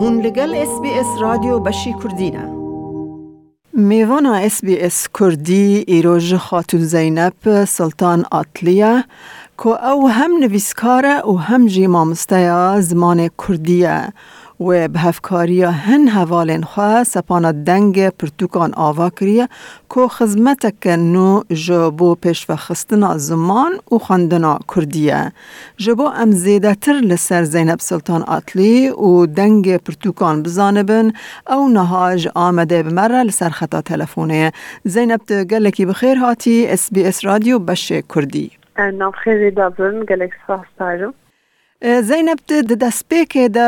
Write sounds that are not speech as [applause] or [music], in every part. هون لگل اس بی اس رادیو بشی کردینه میوانا اس بی اس کردی ایروژ خاتون زینب سلطان آتلیه که او هم نویسکاره و هم جیمامسته زمان کردیه و به هفکاریا هن حوالین خواه سپانا دنگ پرتوکان آوا کریه که خزمت نو جبو پیش و خستنا زمان و خوندنا کردیه جبو ام زیده تر لسر زینب سلطان آتلی و دنگ پرتوکان بزانبن او نهاج آمده بمره لسر خطا تلفونه زینب گلکی بخیر هاتی اس بی اس رادیو بشه کردی نام خیلی دابرن گلک سپاس زینب د دەستپێکێ de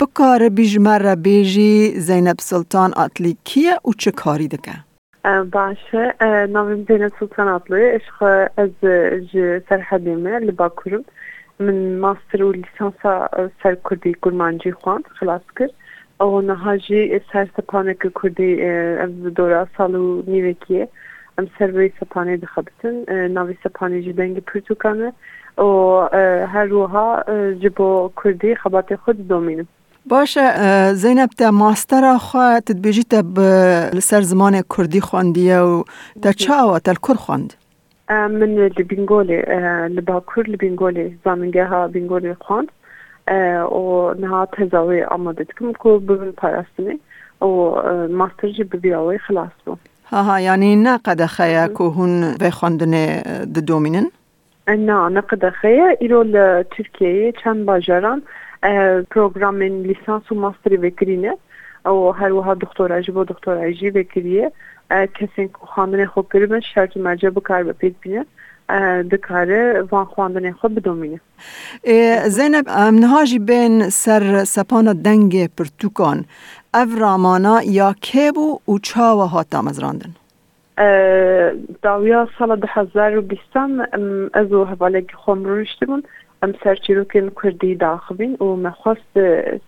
bikare bîjme re bêjî Zeynep Sultan Atlî kiye û çi karî dike? Baş e navim Zeynep Sultan Atlı eşxe ez e, ji serhedê me li bakurim min master û lisansa e, ser Kurdî gurmancî xwand xilas kir ew niha jî e, sersepaneke Kurdî ev dora sal û nîvekiye. Em servê sepanê dixebitin e, navê sepanê ji dengê pirtûkan e û e, her wiha e, ji bo Kurdî xebatê xwe didomînin. باشه زینب ته ماستر خو تدبیجی ته سر زمان کردی خواندیه و ته چا و تل کر خواند من لبینگولی لباکور لبینگولی زامنگه ها بینگولی خواند و نها تزاوی آماده کم که ببین پرستنی و ماستر جی ببیاوی خلاص بو هاها یعنی یعنی که خيا كوهن في دومینن؟ دومينن نه قد خيا ایرو ترکیه چند باجران پروگرام لیسانس و ماستری بکرینه او هر وها دکترا جی بو دکترا جی بکریه کسین خواندن خوب کرده شرط مرجع بکار بپید بینه دکاره وان خواندن خود بدومینه زینب نهاجی بین سر سپان دنگ پرتوکان او رامانا یا که بو و چاوه هاتا مزراندن داویا سال ده هزار و بیستان از و حواله که خوم رو رشتمون ام سر چیروکن کردی داخبین و مخواست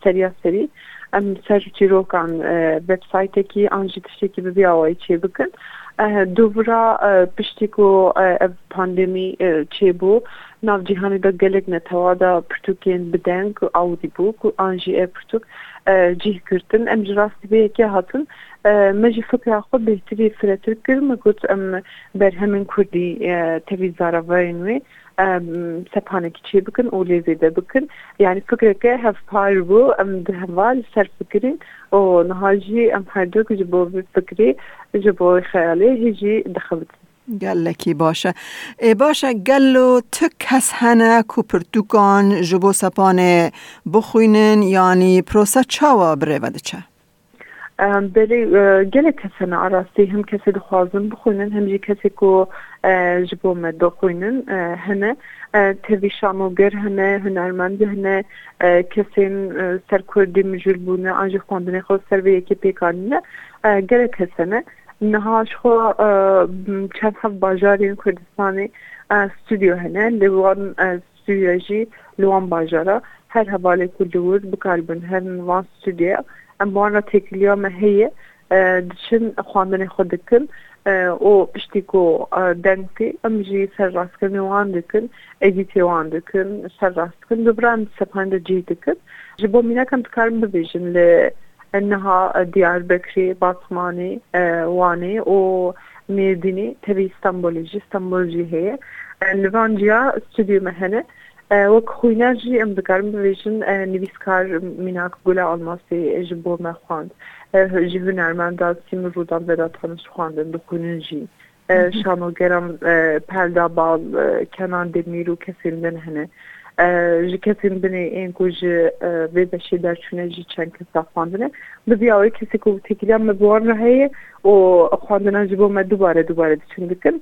سریا سری ام سر چیروکان ویب سایت کی آنجی تشتی که ببیا وای چی بکن دوورا پشتیکو ev pandemî çêbû nav cîhanê de gelek netawa da pirtûkên bideng ku awdî bû ku an jî ev pirtûk cih girtin em ji rastî vêyekê hatin me jî fikra xwe bêhtirî firetir kir me got em berhemên kurdî tevî zaravayên wê سەپانە کچێ بکن و لێزێدە بکن یعنی فکرەکە هەفپار بوو ئەم هەوا سەر فکرین ئۆ نهاژی ئەم هەردووک ji بۆ فکرێ ji بۆ خەیاڵێ هێژی دەخەبت gelekî baş e baş e gelo ti kes hene ku pirtûkan ji bo sepanê bixwînin yanî prosa çawa birêve diçe بلی گله کسان عراستی هم کسی دخوازن بخونن هم جی کسی کو جبو مد دخوینن هنه شامو گر هنه هنرمند هنه کسین سر کردی مجور بونه آنجی خواندن خود سر به یکی پیکانینه گله کسانه نهاش خو چند هف باجارین کردستانی ستودیو هنه لیوان ستودیو جی لیوان باجاره هر حواله کلور بکاربن هن وان سودیا ام وانا تکلیو مهیه دچن خواندن خود دکن او پشتی کو دنتی ام جی سر راست کن وان دکن ایدیتی وان دکن سر راست کن دوبران سپاند جی دکن جبو مینا کم تکارم ببیجن لی انها دیار بکری باتمانی وانی او میردینی تبی استانبولی جی استانبول جی هیه لوانجیا ستودیو مهنه وەک خۆیناژی ئەم دەکارم بێژن نویسکار میناک گولا ئەلماسی ژ بۆ مەخواند ژ هوەرماندا سیم ڕوودان بەدا تەنش خواندن دخوننجی شانۆگەرم پەردا باڵ کەنان دەمیر و کەسێن بن هەنە ji e, e, mhm. e, kesên binê ên ku ji vê beşê derçûne jî çend kesa xwandine bibiyaê kesê ku tekiliya me buwan re heye û xwandina ji bo me dubare dubare diçin dikin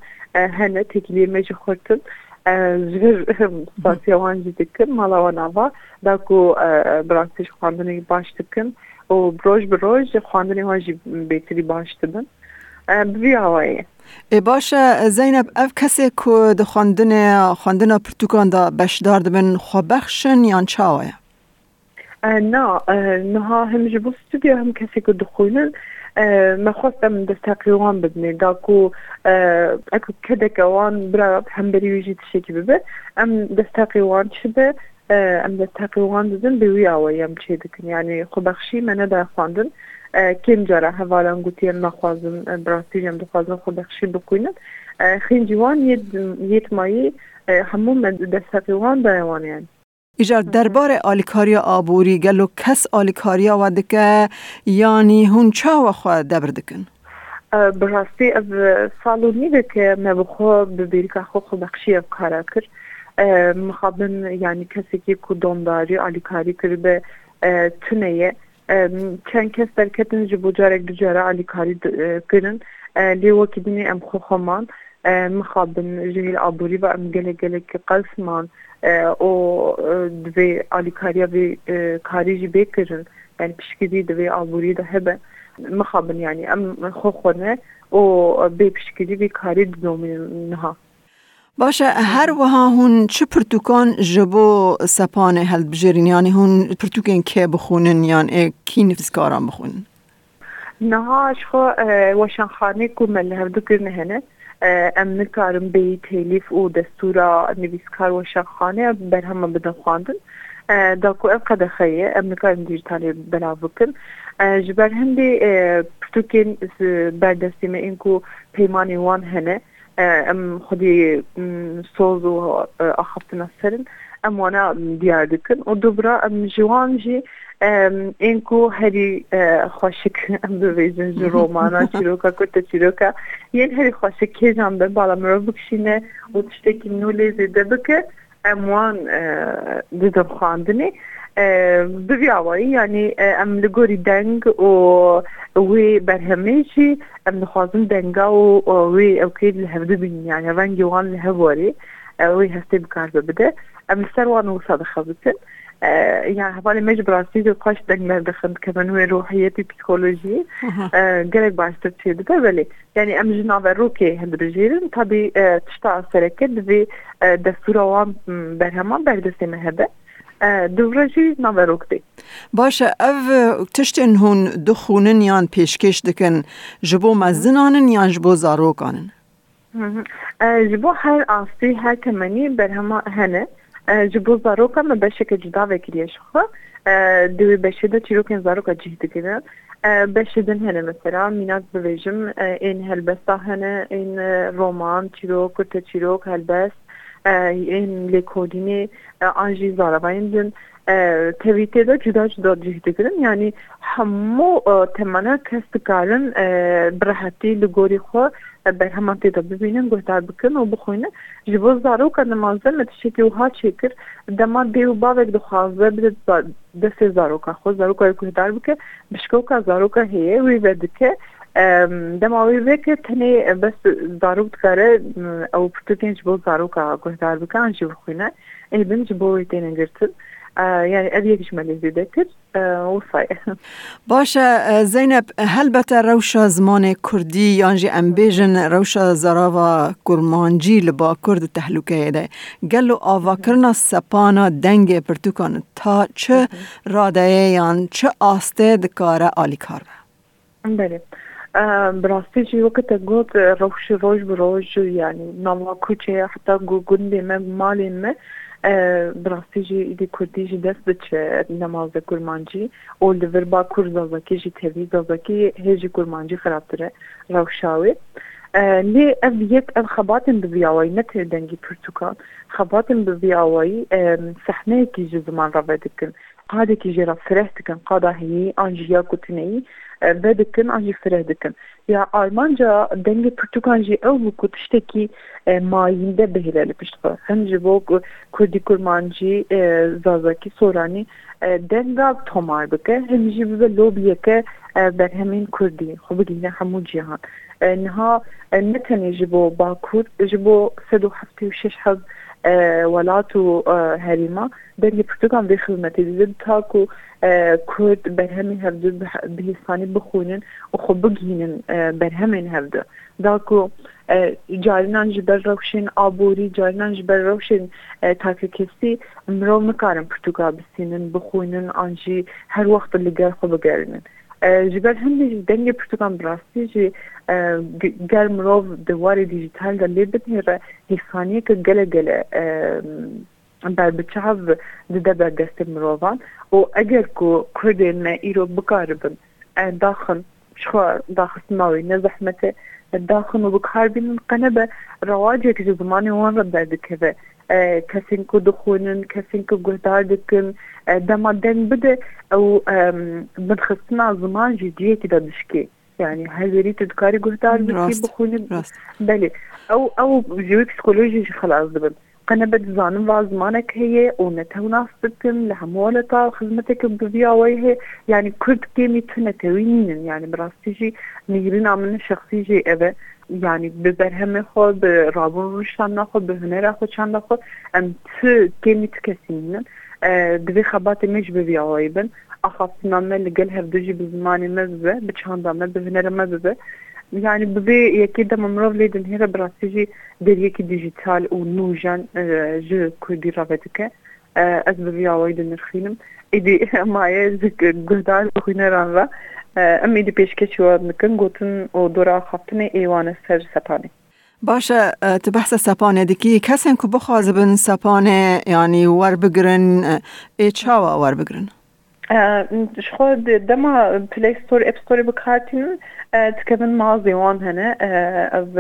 hene tekiliyê me jî xurtin ji vir [laughs] spasiya wan jî dikin mala wan ava da ku braktî ji xwandinê baş dikin û roj bi roj xwandinê wan jî bêtirî baş dibin bi vî awayê ê baş e, e, e, e zeyneb ev kesê ku di xwandinê xwandina pirtûkan da beşdar dibin xwebexşin yan çawa ye Na niha him ji bo stûdiya him kesê ku dixwînin ma xwestem desteqê wan bibîne da ku ek kedeke wan bira hemberî jî tişekî bibe em desteqê wan çi be em desteqê wan didin bi wî awe yem çê dikin yanî xubexşî me ne dexwandin kêm cara hevalan gotiyen naxwazin brastî em dixwazin xubexşî bikuînin xîncî wan yê yêtmayî hemû me desteqê wan daye wan yani ایجار درباره آلیکاریا آبوری گلو کس آلیکاریا و دکه یعنی هون چا و خواه دبر دکن براستی از سالو نیده که ما بخوا ببیرکا خو خو بخشی اف کارا کر مخابن یعنی کسی که کدونداری آلیکاری کر به تنیه چند کس درکتن جبو جارک دجاره آلیکاری کرن لیو کدینی ام خو خمان مخابن جهیل آبوری و ام گله گله که قسمان o e, divê alîkariya vê e, karî jî bêkirin yani pişkirî divê alborî de hebe mixabin yani em xwe û bê pişkirî vê karî didomînin niha باشه هر وها هون چه پرتوکان جبو سپان هل بجرین یعنی هون پرتوکین که بخونن یعنی کی نفسکاران بخونن نهاش خو وشان خانه کو مل هفدو کرنه هنه ئەم نکارم بی تلیف و دەستورا نویسکار و شەخانەیە بەرهەمە بدە خواندن داکو ئەم قەدەخەیە ئەم نکارم دیجیتالێ بەلاو بکن ji ber hindî pirtûkên berdestî me ên ku peymanê wan hene em xudî soz û axaftina serin em wana diyar dikin û dubra em ji wan jî این کو هری خوشک هم دو بیزن جو رومانا [laughs] چیروکا کتا چیروکا یعنی هری خوشک که جان بالا مرا بکشینه و تشتکی نولی زیده بکه اموان دیدم خاندنی بوی آوائی یعنی ام لگوری دنگ و وی بر همه چی ام نخوازم دنگا و وی اوکید لحظه دو بینی یعنی ونگیوان لحظه واری وی هسته بکار ببده ام سروان و صادقه بکنه يعني حوالي ما جبراسيز وقاش دقنا دخلت كمنوي روحية بي بسيكولوجي قريب باش تبتشي دبابلي يعني ام جنابا روكي هند بجيرن طبي تشتاع سركت في دستورة وان برهما برد سيمة هبه دووڕژی ناوەڕۆکتی باشە ئەv تشتێن hûn dixûnin yan pêşkêş dikin ji bo mezinanin yan ji bo zarokanin ji bo her astî her temenî berhema hene ji bo zaroka me beşeke cuda vekiriye şixe di wê beşê de çîrokên zaroka cih dikevin beşê din hene mesela mînak bibêjim ên helbesta hene ên roman çîrok kurte çîrok helbest ên lêkolînê an jî zarabayên din e, TVT'de cüda cüda cihdikirin yani hemû e, temana kes dikarin e, birehetî li gorî xwe berhema tê de bibînin guhdar bikin û bixwînin ji bo zaroka nimazda me tişekî wiha çêkir dema dê û bavek dixwaze bide destê zaroka xwe zaroka guhdar bike bişkoka zaroka heye wî ve dike dema wê veke tenê e, bes zarok dikare ew pirtûkên ji bo zaroka guhdar bike an jî bixwîne êbin ji bo wê têne girtin يعني قد يجمل الذكر وصايح باشا زينب هل بتا روشا زمان كردي يانجي ام بيجن روشا زراوا كرمانجي لبا كرد تهلوكه ده قالو آوا کرنا سپانا دنگ پرتوکان تا چه راده یان چه آسته دکاره آلی کار بله براستی چې وکړه ګوت روښ روش بروج یعنی نو کوچه حتی ګوندې مې مالې مې براستيجي دي كرديجي دست بچ نمازda kurmancı o li virba kur zazaki jî tevî zazaki hêjî kurmancı xirabtir e rewşawê lê ev yek ev xebatên bi viyawayî ne tê dengî pirtûkan xebatên bi viyawayî sehneyekî ji ziman re vedikin qadekî jê re fireh dikin qada heyî an jiya kutineyî ve Wedecken an Jifredeken. Ya Almanca denge Portugal jî ew bû tiştekî mayînde bihêle li pişt xwe. Hem ji bo Kurdî Kurman jî e, sorani soranî e, denga tomar bike hem jî bibe lobiyeke e, berhemên Kurdî xwe bigîne hemû cihan. Niha ne tenê ji Bakur ji bo sed û heftê û şeş hezb welat û herîma dengê Portugal vê xizmetê dide ta ku کورد بەرهەمی هەردوو بهستانی بخونن و خۆ بگینن بەرهەمێن هەردوو داکو جاران ji ber rewşên aborî carinan ji ber rewşên takekesî mirov mikarin pirtûka bisînin bixwînin an jî her wext li ger xwe bigerinin ji ber hindê jî dengê pirtûkan birastî jî ger mirov di warê dîjîtal de lê bihêre hêsaniyeke gele gele بعد بتشعب ددبا قسم روفان وأجركو كردن إيرو بقاربن داخل شخار داخل سماوي نزحمته داخل وبكهاربين رواج رواجك جزماني وان ربع ذكبه كاسينكو دخونن كاسينكو قهدار دكن دما دين بده او بنخصنا زمان جدية كده دشكي يعني هذه ريت دكاري قهدار بكي بخونن بلي او او جيوك سكولوجي خلاص دبن قنبة زان وازمانك هي ونتوناستكن لهمولتا خدمتك ببيعويها يعني كرد كيمي تنتوين يعني براستيجي نيرنا من الشخصي جي ابه yani bi berhemê xwe bi rabûn rûşanda xwe bi hunera xwe çanda xwe em tu kêmî tu kesînin divê xebatê me ji biviyawayî bin axaftina me li gel hevdû jî bi zimanê me bibe bi çanda me bi hunera me يعني ببي يكيد ممرض لي دن هيرا براسيجي دير يكي ديجيتال و نوجان جو كردي رابتك از ببي اويد نرخينم ايدي مايا زك جهدال وخينا رانرا ام ايدي بيشكش وابنكن قوتن و دورا خفتني ايوان سر سباني باشه تو بحث سپانه دیکی کسی که بخوازبن سپانه یعنی ور بگرن ای چاوا ور بگرن أه، شو خود دما بلاي ستور اب ستور بكارتين تكبن ماضي وان هنا اب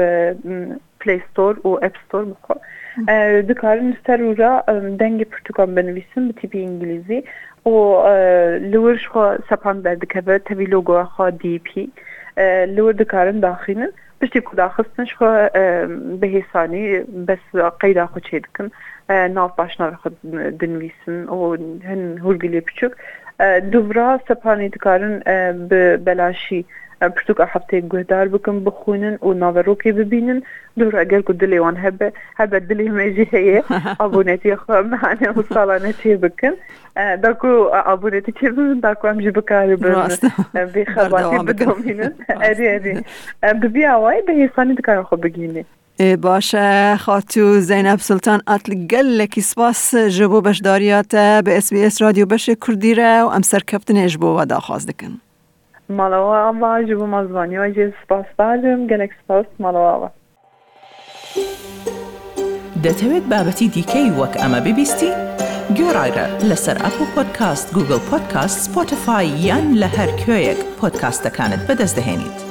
بلاي ستور و اب ستور بكو دكارن سرورا دنگي پرتوكم بنويسن بتي بي انجليزي و أه، لور شو خود سپان بر دكبه تبي لوگو خوا أه، دي بي لور دكارن داخينن بشتي كو داخستن شو خود بهساني بس قيدا خود چه دكن ناف باشنا دنويسن و هن هرگلي بچوك دوورا به بەلاشی پرتوک هفته گوهدار بکن بخونن و ناوەڕۆکی ببینن اگر که کو دلێوان هبه هەبە دلی مێژی هەیە ئابوونەتی [laughs] خۆمانە و سالانه چێ بکن داکو ئابوونەتی چێ بن داکوام ژ بکار بێخەڵاتی بدۆمینن ببیاوای به هێسانی دکارە خۆ بگینێ باشە خاتو زەینەب سلتان ئەتل گەلێکی سپاس ji بۆ بەشداریاتە بە SسBS رادیو بەشێ کوردیرە و ئەم سەرکەفتنێش بۆ وەداخواز دەکەن. ماڵەوە ئەوا ji بۆ مەزبانیەوە جێ سپاسبارم گەلێک سپاس ماڵەوەوە. دەتەوێت بابەتی دیکەی وەک ئەمە ببیستی؟ گۆڕایرە لەسەر ئەپ و پۆدکاست گوگل پۆدکاست سپۆتفاای یان لە هەر کوێیەک پۆدکاستەکانت بەدەستدەێنیت.